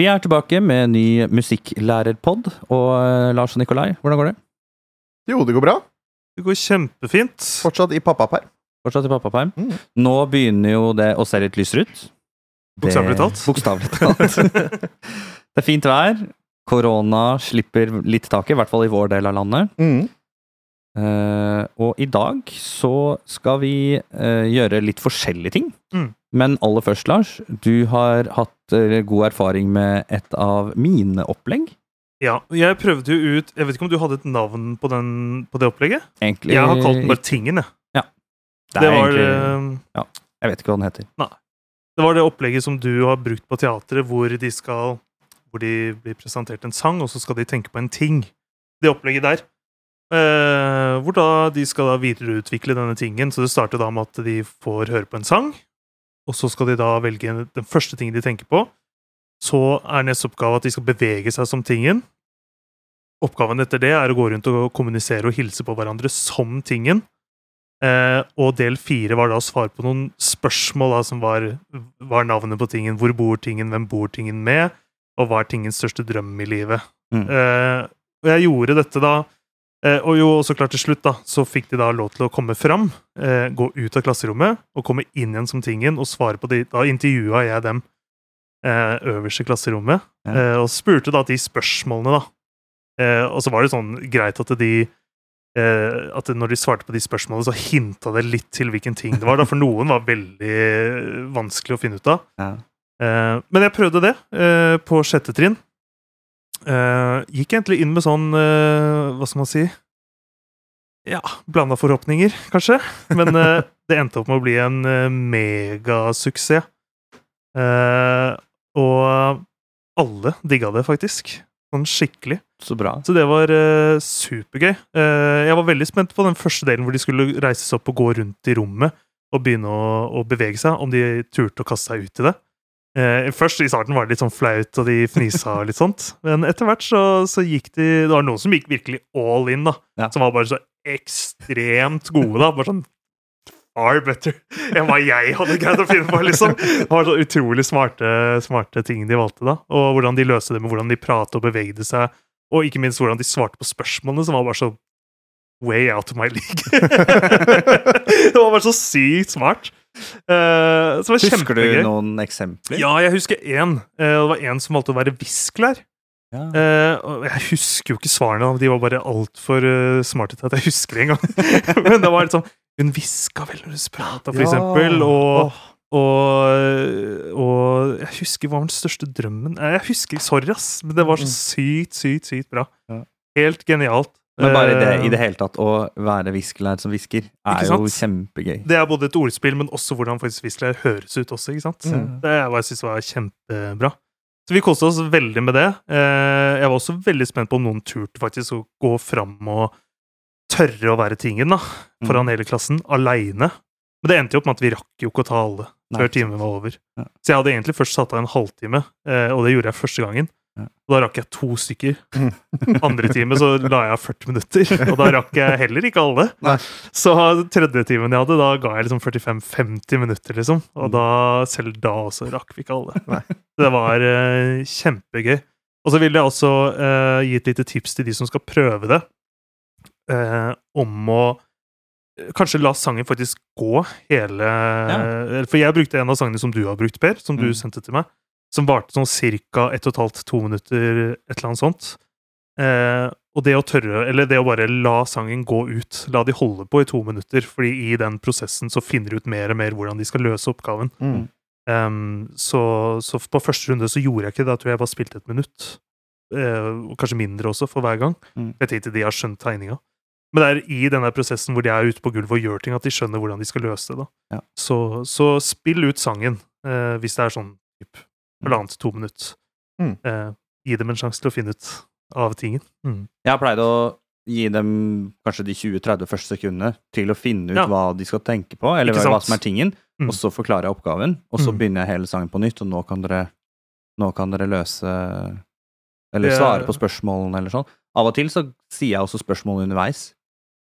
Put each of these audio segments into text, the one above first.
Vi er tilbake med en ny musikklærerpod. Og eh, Lars og Nikolai, hvordan går det? Jo, det går bra. Det går kjempefint. Fortsatt i pappaperm. Fortsatt i pappaperm. Mm. Nå begynner jo det å se litt lysere ut. Bokstavelig talt. Bokstavelig talt. det er fint vær. Korona slipper litt taket, i hvert fall i vår del av landet. Mm. Eh, og i dag så skal vi uh, gjøre litt forskjellige ting. Mm. Men aller først, Lars, du har hatt uh, god erfaring med et av mine opplegg. Ja, jeg prøvde jo ut Jeg vet ikke om du hadde et navn på, den, på det opplegget? Egentlig Jeg har kalt den bare Tingen, jeg. Det, Det er var, egentlig, ja, Jeg vet ikke hva den heter. det var det opplegget som du har brukt på teatret, hvor de skal Hvor de blir presentert en sang, og så skal de tenke på en ting. Det opplegget der. Eh, hvor da de skal da videreutvikle denne tingen. Så det starter da med at de får høre på en sang, og så skal de da velge den første tingen de tenker på. Så er neste oppgave at de skal bevege seg som tingen. Oppgaven etter det er å gå rundt og kommunisere og hilse på hverandre som tingen. Eh, og del fire var da å svare på noen spørsmål da, som var, var navnet på tingen. Hvor bor tingen, hvem bor tingen med, og hva er tingens største drøm i livet. Mm. Eh, og jeg gjorde dette da, og jo så klart til slutt da, så fikk de da lov til å komme fram, eh, gå ut av klasserommet, og komme inn igjen som tingen, og svare på de. Da intervjua jeg dem eh, øverst i klasserommet, Ja. eh, og spurte da de spørsmålene, da. Eh, og så var det sånn greit at de eh, At når de svarte på de spørsmålene, så hinta det litt til hvilken ting det var. Da, for noen var veldig vanskelig å finne ut av. Ja. Eh, men jeg prøvde det eh, på sjette trinn. Eh, gikk egentlig inn med sånn uh, Hva skal man si? Ja, blanda forhåpninger, kanskje. Men uh, det endte opp med å bli en megasuksess. Og alle digga det, faktisk. Sånn skikkelig. Så bra. Så det var supergøy. Jeg var veldig spent på den første delen hvor de skulle reises opp og gå rundt i rommet og begynne å, å bevege seg, om de turte å kaste seg ut i det. Eh, først i starten var det litt sånn flaut, og de fnisa og litt sånt. Men etter hvert så, så gikk de Det var noen som gikk virkelig all in, da. Ja. Som var bare så ekstremt gode, da. Bare sånn far better enn hva jeg hadde greid å finne på, liksom. Det var så utrolig smarte, smarte ting de valgte, da. Og hvordan de løste det med hvordan de pratet og bevegde seg. Og ikke minst hvordan de svarte på spørsmålene, som var bare så way out of my league. det var bare så sykt smart. Eh, så det var Husker du noen eksempler? Ja, jeg husker én. Uh, det var en som valgte å være visklær. Ja. Uh, jeg husker jo ikke svarene, de var bare altfor uh, smarte til at jeg husker det engang. Men det var litt sånn Hun hviska vel når hun prata, for Ja. eksempel. Og, og, og jeg husker hva var den største drømmen Eh, Jeg husker, Sorry, ass, men det var så Mm. sykt, sykt, sykt bra. Ja. Helt genialt. Men bare det, Eh, i det hele tatt, å være viskelær som hvisker, er jo kjempegøy. Det er både et ordspill, men også hvordan faktisk viskelær høres ut også, ikke sant? Mm. Det var, jeg synes var kjempebra. Så vi koste oss veldig med det. Eh, Jeg var også veldig spent på om noen turte faktisk å gå fram og tørre å være tingen, da, foran Mm. hele klassen, aleine. Men det endte jo opp med at vi rakk jo ikke å ta alle før timen var over. Så jeg hadde egentlig først satt av en halvtime, eh, og det gjorde jeg første gangen. Og da rakk jeg to stykker. Andre time så la jeg av 40 minutter, og da rakk jeg heller ikke alle. Nei. Så tredje timen jeg hadde, da ga jeg liksom 45-50 minutter, liksom. Og da, selv da også rakk vi ikke alle. Nei. Det var eh, kjempegøy. Og så vil jeg også eh, gi et lite tips til de som skal prøve det, eh, om å Kanskje la sangen faktisk gå hele ja. For jeg brukte en av sangene som du har brukt, Per, som du Mm. sendte til meg. Som varte sånn ca. 1 12-2 minutter, et eller annet sånt. Eh, og det å tørre, eller det å bare la sangen gå ut, la de holde på i to minutter, fordi i den prosessen så finner de ut mer og mer hvordan de skal løse oppgaven. Mm. Em, så, så på første runde så gjorde jeg ikke det, da tror jeg jeg bare spilte et minutt. Eh, kanskje mindre også, for hver gang. Mm. Jeg tenkte de har skjønt tegninga. Men det er i denne prosessen hvor de er ute på gulvet og gjør ting, at de skjønner hvordan de skal løse det. da. Ja. Så, så spill ut sangen, eh, hvis det er sånn typ halvannet, to minutter. Mm. Eh, gi dem en sjanse til å finne ut av tingen. Mm. Jeg har pleid å gi dem kanskje de 20-30 første sekundene til å finne ut Ja. hva de skal tenke på, eller hva, hva som er tingen, Mm. og så forklarer jeg oppgaven, og så Mm. begynner jeg hele sangen på nytt, og nå kan dere, nå kan dere løse Eller er- svare på spørsmålene, eller sånn. Av og til så sier jeg også spørsmål underveis.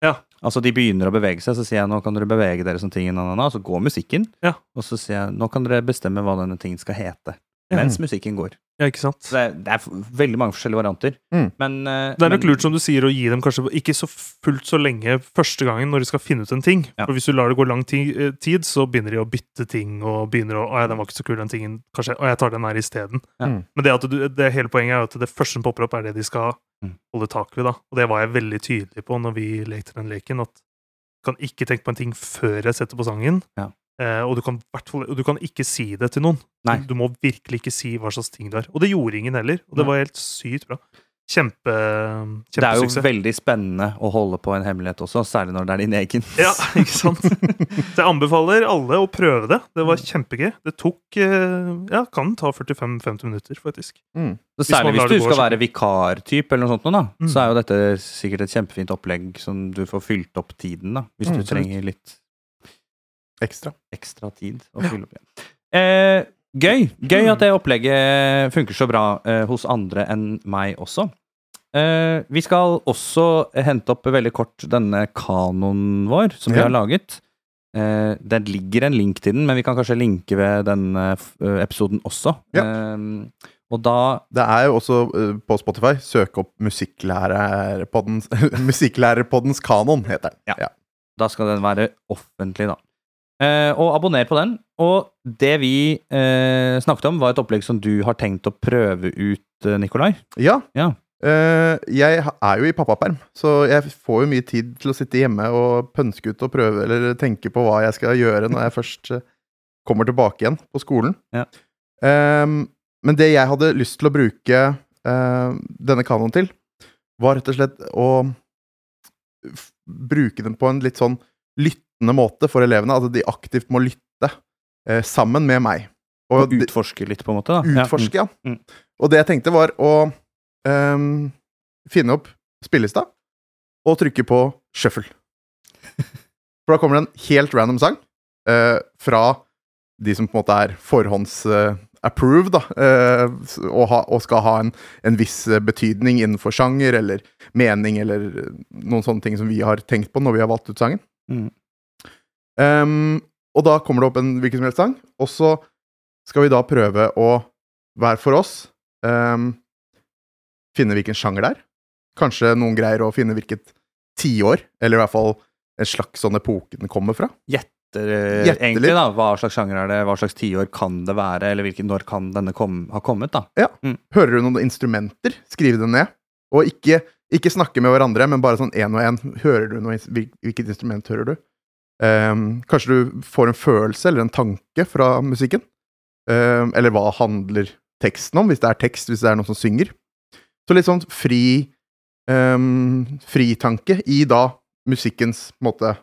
Ja. Altså, de begynner å bevege seg, så sier jeg nå kan dere bevege dere som tingen, og så går musikken, Ja. og så sier jeg nå kan dere bestemme hva denne tingen skal hete, Mens musikken går. Ja, ikke sant? Det, er, det er veldig mange forskjellige varianter. Mm. Men eh, Det er nok lurt, som du sier, å gi dem kanskje ikke så fullt så lenge første gangen når de skal finne ut en ting. Ja. For hvis du lar det gå lang eh, tid, så begynner de å bytte ting, og begynner å Å ja, den var ikke så kul, den tingen. Kanskje Å, jeg tar den her isteden. Ja. Mm. Men det, du, det hele poenget er at det første som popper opp, er det de skal Mm. holde tak ved, da. Og det var jeg veldig tydelig på når vi lekte den leken, at du kan ikke tenke på en ting før jeg setter på sangen. Ja. Eh, og, du kan, og du kan ikke si det til noen. Nei. Du må virkelig ikke si hva slags ting du har. Og det gjorde ingen heller. Og det var helt sykt bra. Kjempe, Det er jo suksess. veldig spennende å holde på en hemmelighet også, særlig når det er din egen. Ja, ikke sant? Så jeg anbefaler alle å prøve det. Det var kjempegøy. Det tok eh, Ja, kan ta 45-50 minutter, faktisk. Mm. Så særlig hvis, hvis du skal være vikartype eller noe sånt, nå, da, Mm. så er jo dette sikkert et kjempefint opplegg som du får fylt opp tiden, da, hvis Mm, du trenger litt Ekstra. ekstra tid å fylle opp igjen. Eh, gøy! Gøy at det opplegget funker så bra eh, hos andre enn meg også. Eh, vi skal også hente opp veldig kort denne kanoen vår, som vi Ja. har laget. Eh, det ligger en link til den, men vi kan kanskje linke ved denne f- eh, episoden også. Eh, og da Det er jo også eh, på Spotify søk opp Musikklærerpoddens Musikklærerpoddens kanon, heter den. Ja. Da skal den være offentlig, da. Eh, og abonner på den. Og det vi eh, snakket om, var et opplegg som du har tenkt å prøve ut, eh, Nikolai. Ja. Ja. Eh, jeg er jo i pappaperm, så jeg får jo mye tid til å sitte hjemme og pønske ut og prøve eller tenke på hva jeg skal gjøre når jeg først eh, kommer tilbake igjen på skolen. Ja. Eh, men det jeg hadde lyst til å bruke eh, denne kanoen til, var rett og slett å bruke den på en litt sånn lyttende måte for elevene. At de aktivt må lytte eh, sammen med meg. Og og utforske litt, på en måte. da. Utforske, ja. Mm. Og det jeg tenkte var å um, finne opp spillelista og trykke på shuffle. For da kommer det en helt random sang eh, fra de som på en måte er forhånds-approved, da, eh, og, ha, og skal ha en, en viss eh, betydning innenfor sjanger eller mening eller eh, noen sånne ting som vi har tenkt på når vi har valgt ut sangen. Mm. Ehm, og da kommer det opp en hvilken som helst sang, og så skal vi da prøve å hver for oss um, finne hvilken sjanger det er. Kanskje noen greier å finne hvilket tiår, eller i hvert fall en slags sånn epoke den kommer fra. Gjetter, eh, Gjette egentlig, litt. da. Hva slags sjanger er det, hva slags tiår kan det være, eller hvilken når kan denne kom, ha kommet, da. Hører du noen instrumenter, skriv det ned. Og ikke, ikke snakke med hverandre, men bare sånn én og én. Hvilket instrument hører du? Ehm, kanskje du får en følelse eller en tanke fra musikken? Ehm, eller hva handler teksten om, hvis det er tekst, hvis det er noen som synger? Så litt sånn fri um, fritanke i da musikkens måte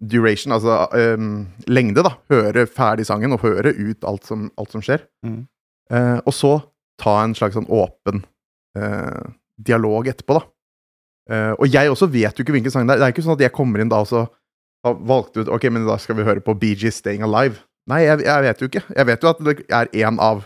duration, altså ehm, lengde, da. Høre ferdig sangen og høre ut alt som, alt som skjer. Mm. Eh, og så ta en slags sånn åpen eh, dialog etterpå, da. Eh, og jeg også vet jo ikke hvilken sang det er. Det er ikke sånn at jeg kommer inn da og så har valgt ut Ok, men da skal vi høre på Gees Staying Alive. Nei, jeg, jeg vet jo ikke. Jeg vet jo at det er én av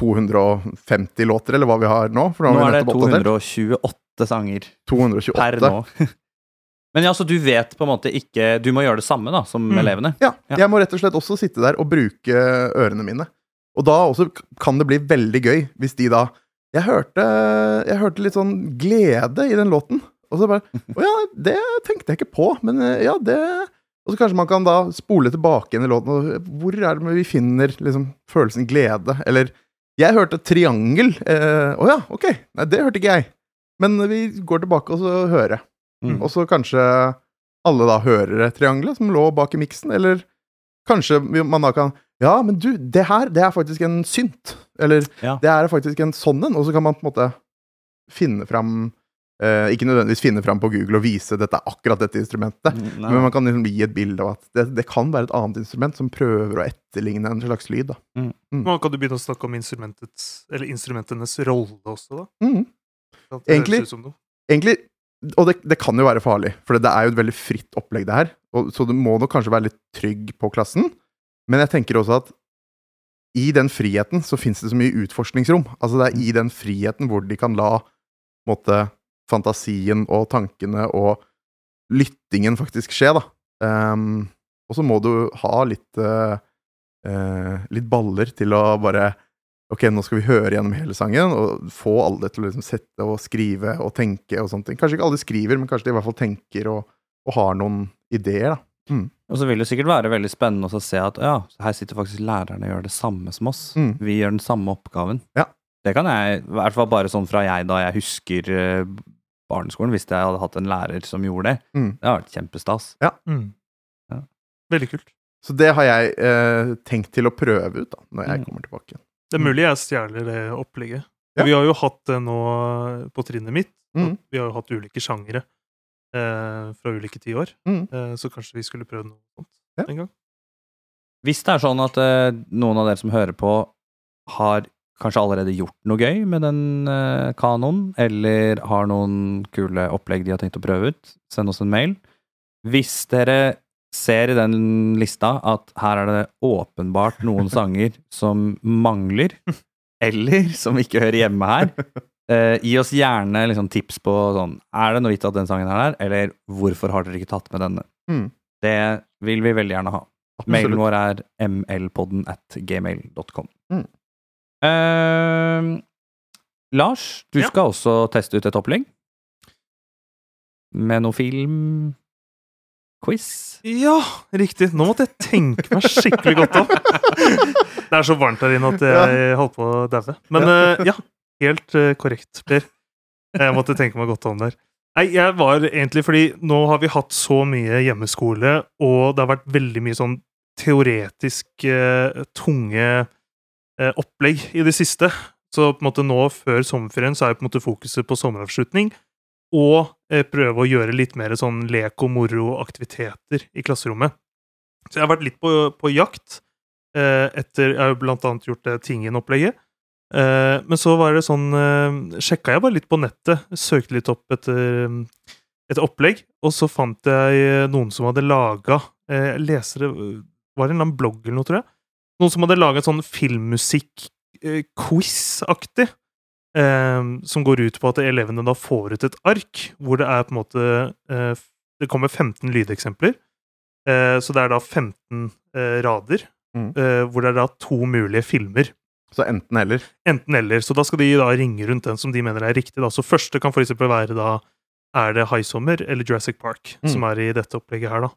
250 låter, eller hva vi har nå. For nå, Nå har er det 228 sanger 228. per nå. Men ja, så du vet på en måte ikke Du må gjøre det samme, da, som Mm. elevene. Ja, Ja. jeg må rett og slett også sitte der og bruke ørene mine. Og da også kan det bli veldig gøy hvis de da Jeg hørte, jeg hørte litt sånn glede i den låten. Og så bare Å ja, det tenkte jeg ikke på, men eh, ja, det Og så kanskje man kan da spole tilbake inn i låten, og hvor er det vi finner liksom følelsen glede? Eller Jeg hørte triangel. eh, Å ja, ok. Nei, det hørte ikke jeg. Men vi går tilbake og så hører. Mm. Og så kanskje alle da hører triangelet som lå bak i miksen, eller kanskje man da kan Ja, men du, det her, det er faktisk en synt. Eller Ja. det er faktisk en sånn en. Og så kan man på en måte finne fram eh, Ikke nødvendigvis finne fram på Google og vise dette er akkurat dette instrumentet, Nei. men man kan liksom gi et bilde av at det, det kan være et annet instrument som prøver å etterligne en slags lyd. da. Nå kan du begynne å snakke om eller instrumentenes rolle også, da. Mm. Egentlig-. Egentlig Og det, det kan jo være farlig, for det er jo et veldig fritt opplegg, det her. Og, så du må nok kanskje være litt trygg på klassen. Men jeg tenker også at i den friheten så fins det så mye utforskningsrom. Altså det er i den friheten hvor de kan la på måte, fantasien og tankene og lyttingen faktisk skje, da. Um, og så må du ha litt uh, litt baller til å bare Ok, nå skal vi høre gjennom hele sangen, og få alle til å liksom sette og skrive og tenke og sånne ting. Kanskje ikke alle skriver, men kanskje de i hvert fall tenker og, og har noen ideer, da. Mm. Og så vil det sikkert være veldig spennende å se at ja, her sitter faktisk lærerne og gjør det samme som oss. Mm. Vi gjør den samme oppgaven. Ja. Det kan jeg, i hvert fall bare sånn fra jeg da jeg husker eh, barneskolen, hvis jeg hadde hatt en lærer som gjorde det. Mm. Det hadde vært kjempestas. Mm. Ja. Veldig kult. Så det har jeg eh, tenkt til å prøve ut da, når jeg Mm. kommer tilbake. Det er mulig jeg stjeler det opplegget. Ja. Vi har jo hatt det nå på trinnet mitt. Mm. Vi har jo hatt ulike sjangere eh, fra ulike tiår. Mm. Eh, så kanskje vi skulle prøvd noe sånt Ja. en gang. Hvis det er sånn at eh, noen av dere som hører på, har kanskje allerede gjort noe gøy med den uh, kanoen, eller har noen kule opplegg de har tenkt å prøve ut, send oss en mail. Hvis dere ser i den lista at her er det åpenbart noen sanger som mangler, eller som ikke hører hjemme her, uh, gi oss gjerne liksom, tips på sånn Er det noe vits at den sangen er der, eller hvorfor har dere ikke tatt med denne? Mm. Det vil vi veldig gjerne ha. Mailen vår er mlpodden at gmail.com. Mm. Eh, Lars, du Ja. skal også teste ut et opplegg. Med noe film Quiz. Ja, riktig. Nå måtte jeg tenke meg skikkelig godt om. Det er så varmt her inne at jeg holdt på å daue. Men uh, ja, helt eh, korrekt, Per. Jeg måtte tenke meg godt om der. Nei, jeg var egentlig fordi nå har vi hatt så mye hjemmeskole, og det har vært veldig mye sånn teoretisk eh, tunge opplegg i det siste. Så på en måte nå før sommerferien så er på en måte fokuset på sommeravslutning og eh, prøve å gjøre litt mer sånn lek og moro-aktiviteter i klasserommet. Så jeg har vært litt på, på jakt eh, etter Jeg har jo blant annet gjort det Tingen-opplegget. Eh, men så var det sånn eh, Sjekka jeg bare litt på nettet, søkte litt opp etter et opplegg, og så fant jeg eh, noen som hadde laga eh, Jeg leser det Var en eller annen blogg eller noe, tror jeg? Noen som hadde laga sånn filmmusikk-quiz-aktig. Eh, som går ut på at elevene da får ut et ark hvor det er på en måte eh, Det kommer 15 lydeksempler. Eh, så det er da 15 eh, rader, Mm. eh, hvor det er da to mulige filmer. Så enten eller. Enten-eller. Så da skal de da ringe rundt den som de mener er riktig. Da. Så første kan for eksempel være da Er det High Summer eller Jurassic Park Mm. som er i dette opplegget her, da.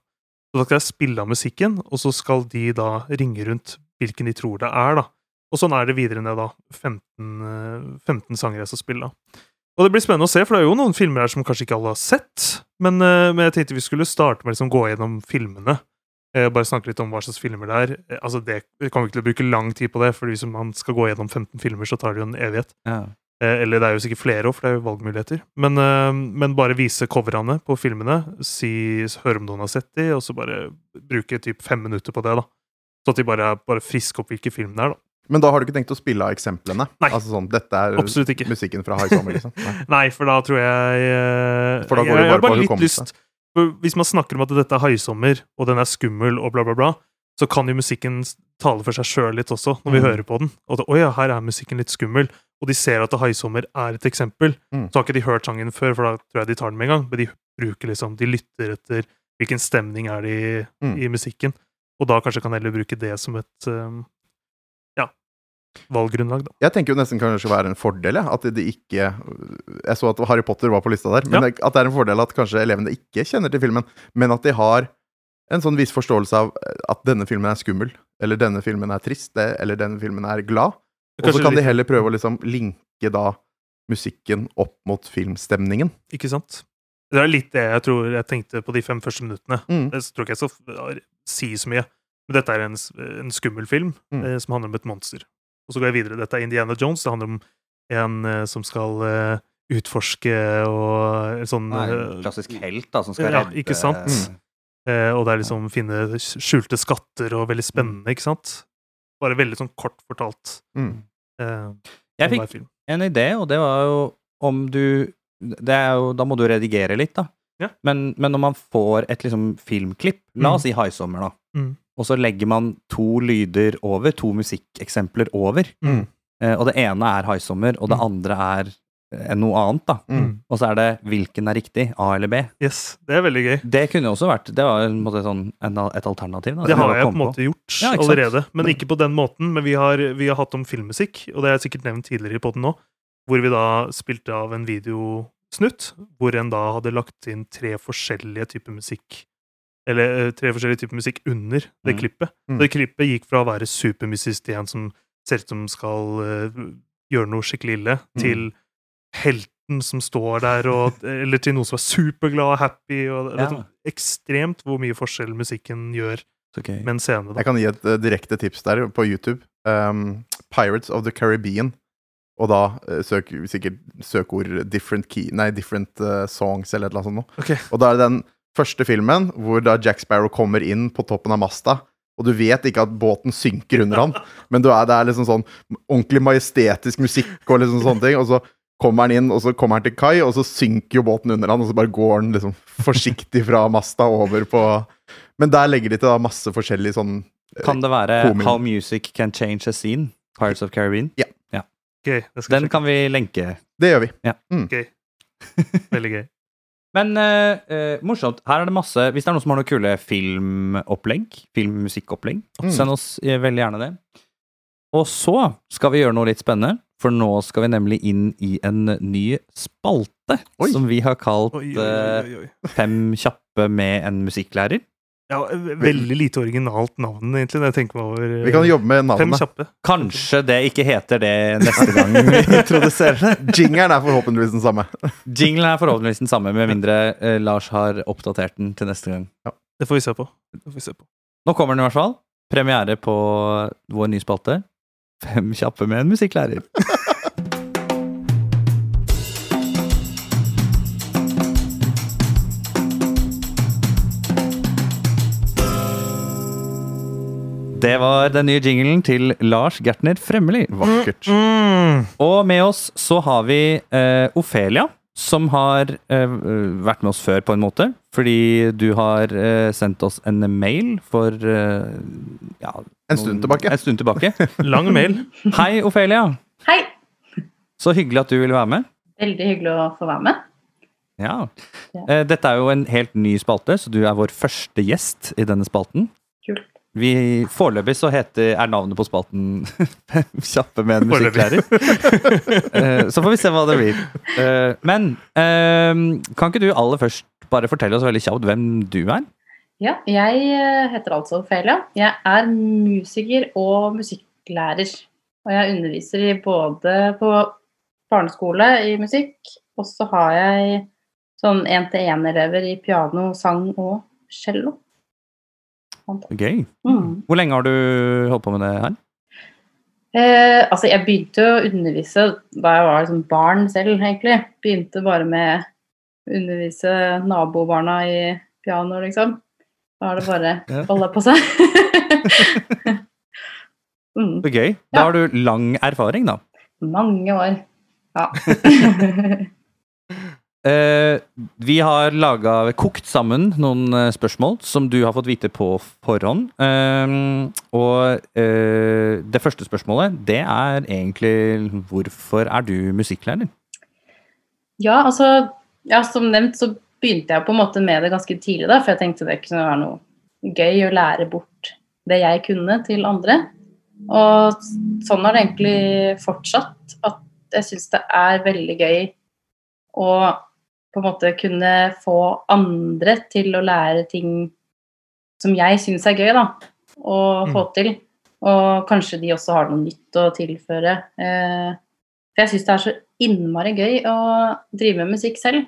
Så da skal jeg spille av musikken, og så skal de da ringe rundt hvilken de tror det er, da. Og sånn er det videre ned, da. 15, eh, 15 sanger jeg skal spille da. Og det blir spennende å se, for det er jo noen filmer her som kanskje ikke alle har sett. Men, eh, men jeg tenkte vi skulle starte med å liksom gå gjennom filmene. Eh, bare snakke litt om hva slags filmer det er. Eh, altså det Vi kommer ikke til å bruke lang tid på det, for hvis man skal gå gjennom 15 filmer, så tar det jo en evighet. Ja. Eh, eller det er jo sikkert flere òg, for det er jo valgmuligheter. Men, eh, men bare vise coverne på filmene, si, høre om noen har sett de, og så bare bruke typ fem minutter på det, da. Så at de bare, bare frisker opp hvilke film det er, da. Men da har du ikke tenkt å spille av eksemplene? Nei. Altså sånn, dette er musikken fra High Summer, liksom? Nei. Nei, for da tror jeg eh, For da går jeg, det har bare på hukommelse. Hvis man snakker om at dette er haisommer, og den er skummel, og bla, bla, bla, så kan jo musikken tale for seg sjøl litt også, når vi Mm. hører på den. Og det, 'Å ja, her er musikken litt skummel', og de ser at det haisommer er et eksempel. Mm. Så har ikke de hørt sangen før, for da tror jeg de tar den med en gang, men de bruker liksom De lytter etter hvilken stemning er det i, Mm. i musikken, og da kanskje kan heller bruke det som et um, ja, valggrunnlag, da. Jeg tenker jo nesten kanskje være en fordel, ja, at det ikke Jeg så at Harry Potter var på lista der, men Ja. det- at det er en fordel at kanskje elevene ikke kjenner til filmen, men at de har en sånn viss forståelse av at denne filmen er skummel, eller denne filmen er trist, eller denne filmen er glad. Og så kan de heller prøve å liksom linke da musikken opp mot filmstemningen. Ikke sant? Det er litt det jeg tror jeg tenkte på de fem første minuttene. Mm. Jeg tror ikke jeg så si så mye. Men dette er en, en skummel film Mm. eh, som handler om et monster. Og så går jeg videre. Dette er Indiana Jones. Det handler om en eh, som skal eh, utforske og en sånn Nei, eh, klassisk helt, da, som skal Ja, redde ikke sant? Mm. eh, Og det er liksom finne skjulte skatter og veldig spennende, ikke sant? Bare veldig sånn kort fortalt. Mm. Eh, Jeg fikk en idé, og det var jo om du det er jo, Da må du redigere litt, da. Ja. Men, men når man får et liksom filmklipp, la Mm. oss si Haisommer, da, Mm. og så legger man to lyder over, to musikkeksempler over, Mm. eh, og det ene er Haisommer, og det Mm. andre er enn noe annet, da. Mm. Og så er det hvilken er riktig, A eller B. Yes, det er veldig gøy. Det kunne også vært Det var en måte sånn, en, et alternativ. Da, Det har jeg på en måte gjort Ja, allerede, men ikke på den måten. Men vi har, vi har hatt om filmmusikk, og det har jeg sikkert nevnt tidligere i podden nå, hvor vi da spilte av en videosnutt, hvor en da hadde lagt inn tre forskjellige typer musikk. Eller eh, tre forskjellige typer musikk under det Mm. klippet. Mm. Det klippet gikk fra å være supermusikk til en som ser ut som skal uh, gjøre noe skikkelig ille, Mm. til helten som står der, og, eller til noen som er superglad og happy. Og, det er Ja. sånn ekstremt hvor mye forskjell musikken gjør okay. med en scene. Da. Jeg kan gi et uh, direkte tips der på YouTube. Um, Pirates of the Caribbean. Og da eh, søk sikkert søkeord 'different key', nei, 'different uh, songs' eller et eller annet sånt noe. Ok. Og da er det den første filmen hvor da Jack Sparrow kommer inn på toppen av masta. Og du vet ikke at båten synker under han, men du er, det er liksom sånn ordentlig majestetisk musikk og liksom sånne ting. Og så kommer han inn, og så kommer han til kai, og så synker jo båten under han, og så bare går han liksom forsiktig fra masta over på Men der legger de til da masse forskjellig sånn eh, Kan det være Komin. How Music Can Change a Scene? Pirates of Caribbean? Gøy. Den sjekke. kan vi lenke. Det gjør vi. sjekke. Gøy. Veldig gøy. Men uh, eh, morsomt. Her er det masse Hvis det er noen som har noen kule filmopplegg, filmmusikkopplegg, Mm. send oss eh, veldig gjerne det. Og så skal vi gjøre noe litt spennende, for nå skal vi nemlig inn i en ny spalte Oi. som vi har kalt Oi, oi, oi, oi. Fem kjappe med en musikklærer. Ja, veldig lite originalt navn, egentlig, når jeg tenker meg over. Vi kan jobbe med Fem navnet. Kanskje det ikke heter det neste gang vi introduserer det. Jingeren er forhåpentligvis den samme. Jinglen er forhåpentligvis den samme, med mindre eh, Lars har oppdatert den til neste gang. Det får vi se på. Det får vi se på. Nå kommer den i hvert fall. Premiere på vår nye spalte. Fem kjappe med en musikklærer. Det var den nye jinglen til Lars Gertner Fremmeli. Vakkert. Mm. Og med oss så har vi uh, Ofelia, som har uh, vært med oss før, på en måte. Fordi du har uh, sendt oss en mail for eh, ja, En stund tilbake. En stund tilbake. Lang mail. Hei, Ofelia. Hei! Så hyggelig at du ville være med. Veldig hyggelig å få være med. Ja. Eh, Dette er jo en helt ny spalte, så du er vår første gjest i denne spalten. Vi, Foreløpig så heter, er navnet på spalten Fem kjappe med en musikklærer. Eh, så får vi se hva det blir. Eh, Men eh, kan ikke du aller først bare fortelle oss veldig kjapt hvem du er? Ja, jeg heter altså Ophelia. Jeg er musiker og musikklærer. Og jeg underviser i både på barneskole i musikk, og så har jeg sånn én-til-én-elever i piano, sang og cello. Gøy. Mm. Hvor lenge har du holdt på med det her? Eh, altså, jeg begynte å undervise da jeg var liksom barn selv, egentlig. Begynte bare med å undervise nabobarna i piano, liksom. Da har det bare Ja. holdt på seg. mm, Så gøy. Da Ja. har du lang erfaring, da. mange år. Ja. Eh, vi har laga, kokt sammen noen eh, spørsmål som du har fått vite på forhånd. Eh, og eh, det første spørsmålet, det er egentlig hvorfor er du musikklærer? ja, altså ja, Som nevnt så begynte jeg på en måte med det ganske tidlig, da, for jeg tenkte det kunne være noe gøy å lære bort det jeg kunne, til andre. Og sånn har det egentlig fortsatt. At jeg syns det er veldig gøy å på en måte kunne få andre til å lære ting som jeg syns er gøy, da. Å få til. Og kanskje de også har noe nytt å tilføre. Eh, for jeg syns det er så innmari gøy å drive med musikk selv.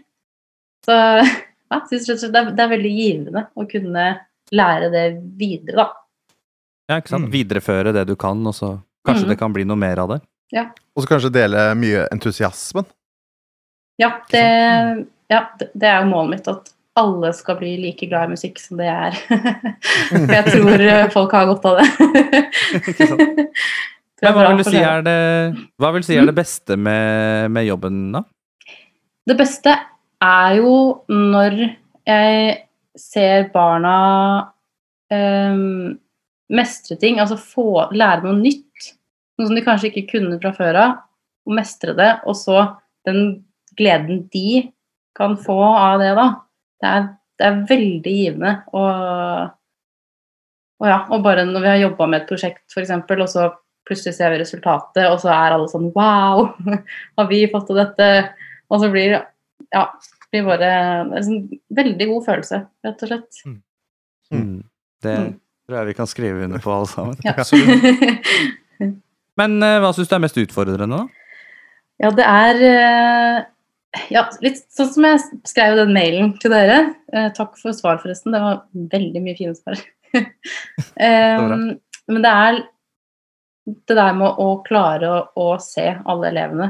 Så ja, synes det er, det er veldig givende å kunne lære det videre, da. Ja, ikke sant? Mm. Videreføre det du kan, og så kanskje mm. det kan bli noe mer av det. Og så kanskje dele mye entusiasmen. Ja, det, ja, det er jo målet mitt at alle skal bli like glad i musikk som det jeg er. For jeg tror eh, folk har godt av det. Men hva vil du si er det, vil si er det beste med, med jobben, da? Det beste er jo når jeg ser barna um, mestre ting, altså få lære noe nytt. Noe som de kanskje ikke kunne fra før av, og mestre det, og så den gleden de kan få av det, da. Det er, det er veldig givende. Og, og ja, og bare når vi har jobba med et prosjekt, f.eks., og så plutselig ser vi resultatet, og så er alle sånn Wow! Har vi fått til dette? Og så blir det ja, blir bare en sånn veldig god følelse, rett og slett. Mm. Det Mm. tror jeg vi kan skrive under på, alle sammen. Ja. Men eh, hva syns du er mest utfordrende, da? Ja, det er eh, ja, litt sånn som jeg skrev den mailen til dere. Eh, takk for svar, forresten. Det var veldig mye fine svar. um, men det er det der med å klare å, å se alle elevene.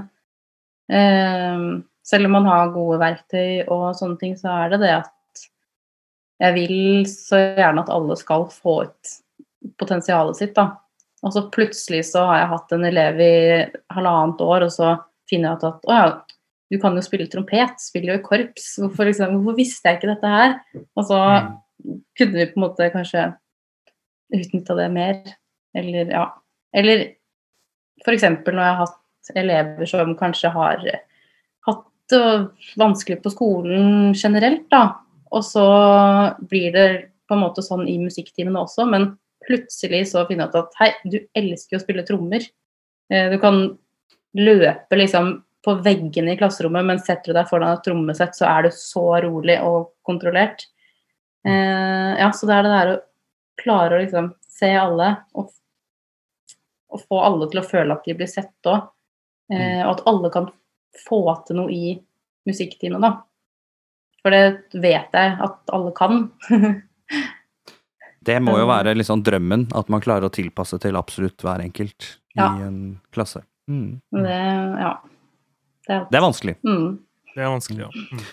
Um, selv om man har gode verktøy og sånne ting, så er det det at jeg vil så gjerne at alle skal få ut potensialet sitt, da. Og så plutselig så har jeg hatt en elev i halvannet år, og så finner jeg ut at å ja, du kan jo spille trompet, spiller jo i korps, hvorfor, liksom, hvorfor visste jeg ikke dette her? Og så kunne vi på en måte kanskje utnytta det mer, eller ja. Eller f.eks. når jeg har hatt elever som kanskje har hatt det vanskelig på skolen generelt, da. Og så blir det på en måte sånn i musikktimene også, men plutselig så finner jeg ut at hei, du elsker jo å spille trommer. Eh, Du kan løpe liksom på veggene i klasserommet, men setter du deg foran et trommesett, så er du så rolig og kontrollert. Eh, ja, så det er det der å klare å liksom se alle, og, og få alle til å føle at de blir sett òg. Eh, og at alle kan få til noe i musikktimen, da. For det vet jeg at alle kan. Det må jo Mm. være liksom drømmen, at man klarer å tilpasse til absolutt hver enkelt Ja. i en klasse. Mm. Det, ja. Det er, Det er vanskelig. mm. Det er vanskelig, ja. Mm.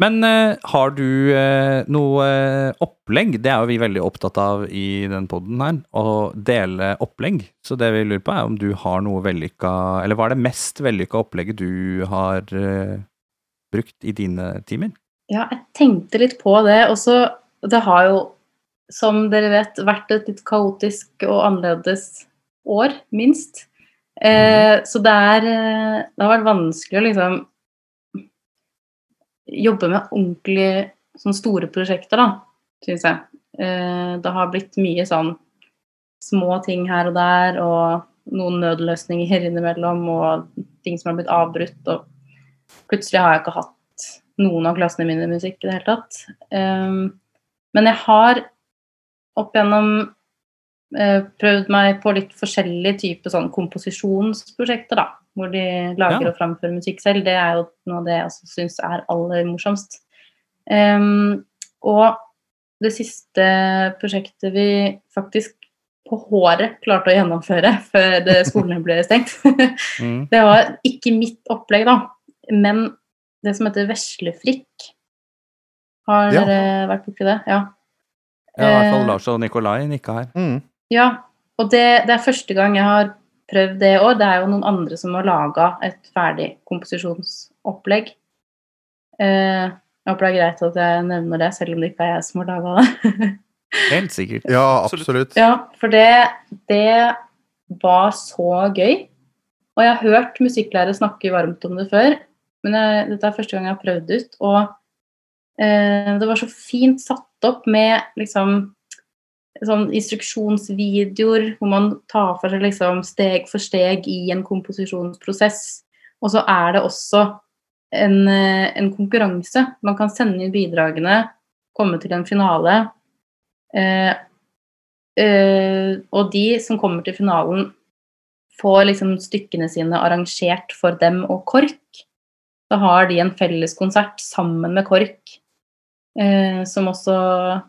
Men uh, har du uh, noe uh, opplegg? Det er jo vi veldig opptatt av i den poden her, å dele opplegg. Så det vi lurer på er om du har noe vellykka Eller hva er det mest vellykka opplegget du har brukt i dine timer? Ja, jeg tenkte litt på det. Og så Det har jo, som dere vet, vært et litt kaotisk og annerledes år, minst. Eh, så det er eh, Det har vært vanskelig å liksom jobbe med ordentlig sånn store prosjekter, da, syns jeg. Eh, det har blitt mye sånn små ting her og der, og noen nødløsninger innimellom, og ting som har blitt avbrutt. Og plutselig har jeg ikke hatt noen av klassene mine i musikk i det hele tatt. Eh, men jeg har opp igjennom eh, prøvd meg på litt forskjellige typer sånn komposisjonsprosjekter, da. Hvor de lager Ja. og framfører musikk selv. Det er jo noe av det jeg også syns er aller morsomst. Um, og det siste prosjektet vi faktisk på håret klarte å gjennomføre før skolene ble stengt, Mm. det var ikke mitt opplegg, da, men det som heter Veslefrikk. Har Ja. dere vært borti det? Ja. Ja, I hvert fall Eh, Lars og Nikolai nikka her. Mm. Ja, og det, det er første gang jeg har prøvd det òg. Det er jo noen andre som har laga et ferdig komposisjonsopplegg. Eh, jeg håper det er greit at jeg nevner det, selv om det ikke er jeg som har laga det. Helt sikkert. Ja, Absolutt. absolutt. Ja, for det, det var så gøy. Og jeg har hørt musikklærere snakke varmt om det før, men jeg, dette er første gang jeg har prøvd det ut. Og eh, det var så fint satt opp med liksom sånn instruksjonsvideoer hvor man tar for seg liksom steg for steg i en komposisjonsprosess. Og så er det også en, eh, en konkurranse. Man kan sende inn bidragene, komme til en finale. Eh, eh, og de som kommer til finalen, får liksom stykkene sine arrangert for dem og KORK. Da har de en felleskonsert sammen med KORK, eh, som også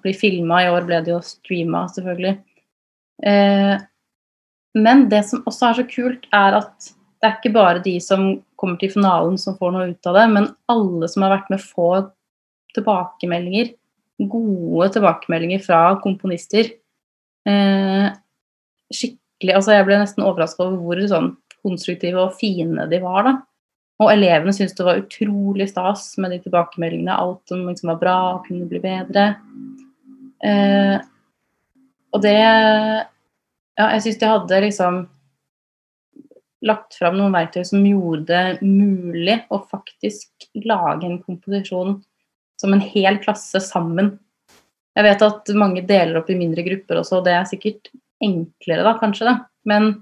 blir filma. I år ble det jo streama, selvfølgelig. Eh, men det som også er så kult, er at det er ikke bare de som kommer til finalen som får noe ut av det, men alle som har vært med, får tilbakemeldinger. Gode tilbakemeldinger fra komponister. Eh, skikkelig Altså, jeg ble nesten overraska over hvor sånn konstruktive og fine de var, da. Og elevene syntes det var utrolig stas med de tilbakemeldingene. Alt som liksom var bra og kunne bli bedre. Eh, og det Ja, jeg syns de hadde liksom lagt fram noen verktøy som gjorde det mulig å faktisk lage en komposisjon som en hel klasse sammen. Jeg vet at mange deler opp i mindre grupper også, og det er sikkert enklere da, kanskje, da. Men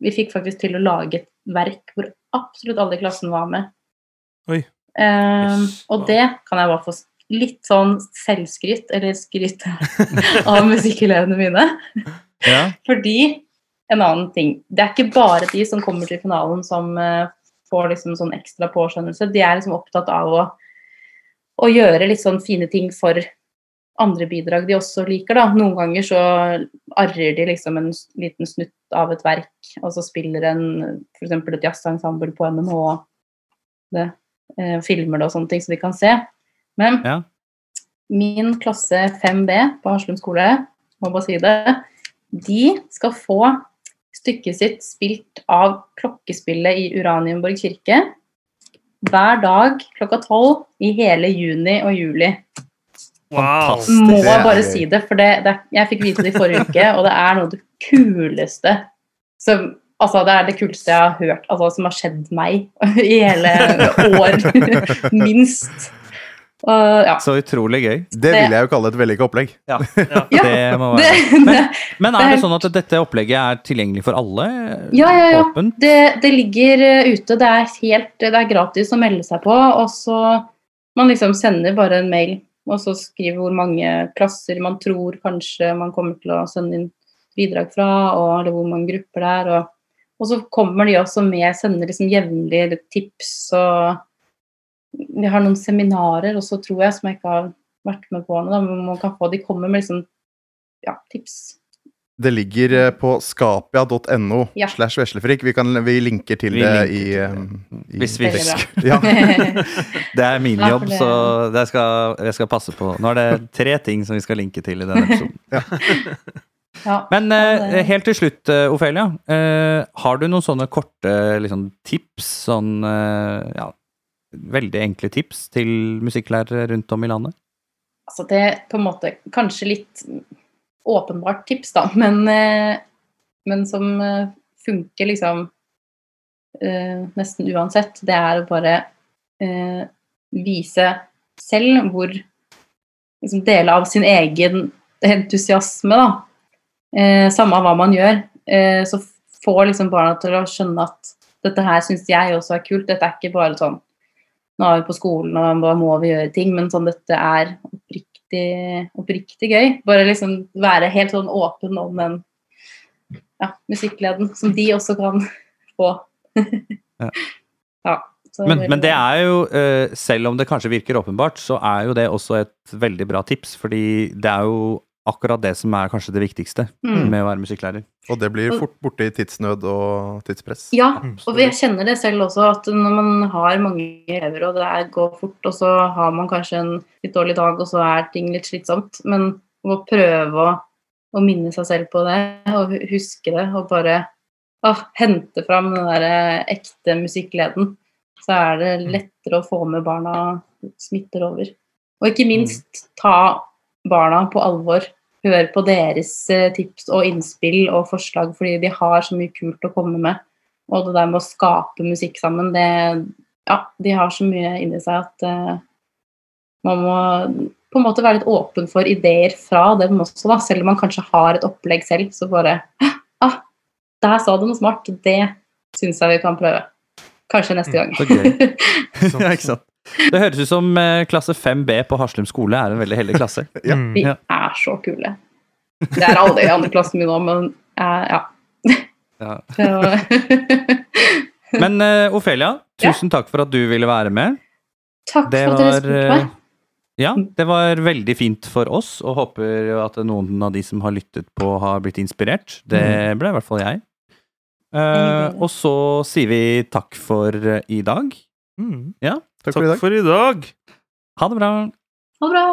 vi fikk faktisk til å lage et verk hvor absolutt alle i klassen var med. Oi. Eh, Yes. og det kan jeg bare få litt sånn selvskryt, eller skryt av musikkelevene mine. Ja. Fordi en annen ting Det er ikke bare de som kommer til finalen som uh, får liksom sånn ekstra påskjønnelse. De er liksom opptatt av å, å gjøre litt sånn fine ting for andre bidrag de også liker, da. Noen ganger så arrer de liksom en liten snutt av et verk, og så spiller en f.eks. et jazzensemble på NMH det, eh, filmer det og sånne ting, så de kan se. Men Ja. min klasse 5B på Haslum skole, må bare si det, de skal få stykket sitt spilt av klokkespillet i Uranienborg kirke hver dag klokka tolv i hele juni og juli. Wow! Fantastisk. Må er bare si det, for det, det, jeg fikk vite det i forrige uke, og det er noe av det kuleste som Altså, det er det kuleste jeg har hørt, altså, som har skjedd meg i hele år, minst. Uh, ja. Så utrolig gøy. Det vil jeg jo kalle et vellykka opplegg. Ja, Ja. Ja, det må være. det, Men er er det sånn at dette opplegget er tilgjengelig for alle? Ja, ja, ja. Det, det ligger eh, ute. Det er helt Det er gratis å melde seg på. Og så man liksom sender bare en mail, og så skriver hvor mange klasser man tror kanskje man kommer til å sende inn bidrag fra, og eller hvor mange grupper det er. Og, og så kommer de også med, sender liksom jevnlig tips og Vi har noen seminarer også, tror jeg, som jeg ikke har vært med på ennå. men Man kan få, de kommer med liksom ja, tips. Det ligger eh, på skapia.no Ja. slash veslefrikk. Vi, kan- vi linker til Vi det linker i, eh, i Hvis vi husker. Ja. Det er min jobb, så det skal, jeg skal passe på. Nå er det tre ting som vi skal linke til i denne episoden. ja. Men Ja, eh, helt til slutt, eh, Ofelia. Eh, har du noen sånne korte liksom, tips? Sånn eh, ja, veldig enkle tips til musikklærere rundt om i landet? Altså det er på en måte kanskje litt åpenbart tips, da, men, eh, men som eh, funker liksom eh, nesten uansett, det er å bare vise selv hvor liksom Dele av sin egen entusiasme, da. Samme hva man gjør. Så får liksom barna til å skjønne at dette her syns jeg også er kult. Dette er ikke bare sånn nå er vi på skolen og da må vi gjøre ting, men sånn dette er oppriktig, oppriktig gøy. Bare liksom være helt sånn åpen om den ja, musikkleden som de også kan få. Ja. ja Men, men det er jo, eh, selv om det kanskje virker åpenbart, så er jo det også et veldig bra tips. Fordi det er jo akkurat det som er kanskje det viktigste mm. med å være musikklærer. Og det blir fort borte i tidsnød og tidspress. Ja, Mm, og jeg kjenner det selv også, at når man har mange elever og det er, går fort, og så har man kanskje en litt dårlig dag, og så er ting litt slitsomt, men å prøve å, å minne seg selv på det, og huske det, og bare å, hente fram den der eh, ekte musikkleden, så er det lettere å få med barna smitter over. Og ikke minst ta barna på alvor. Hør på deres eh, tips og innspill og forslag, fordi de har så mye kult å komme med. Og det der med å skape musikk sammen, det Ja, de har så mye inni seg at uh, man må på en måte være litt åpen for ideer fra dem også, da. Selv om man kanskje har et opplegg selv, så bare Ah, der sa du noe smart. Det syns jeg vi kan prøve. Kanskje neste gang. Så gøy. Ja, ikke sant? Det høres ut som eh, klasse 5B på Haslum skole er en veldig heldig klasse. Ja. Mm. De Ja. er så kule. Det er alle i andre klassen min òg, men uh, ja. Ja. Men uh, Ofelia, tusen takk for at du ville være med. Takk Det for at dere spurte meg. Ja, det var veldig fint for oss, og håper at noen av de som har lyttet på, har blitt inspirert. Det ble i hvert fall jeg. Uh, og så sier vi takk for i dag. Mm. Takk for i dag. for i dag. Ha det bra. Ha det bra.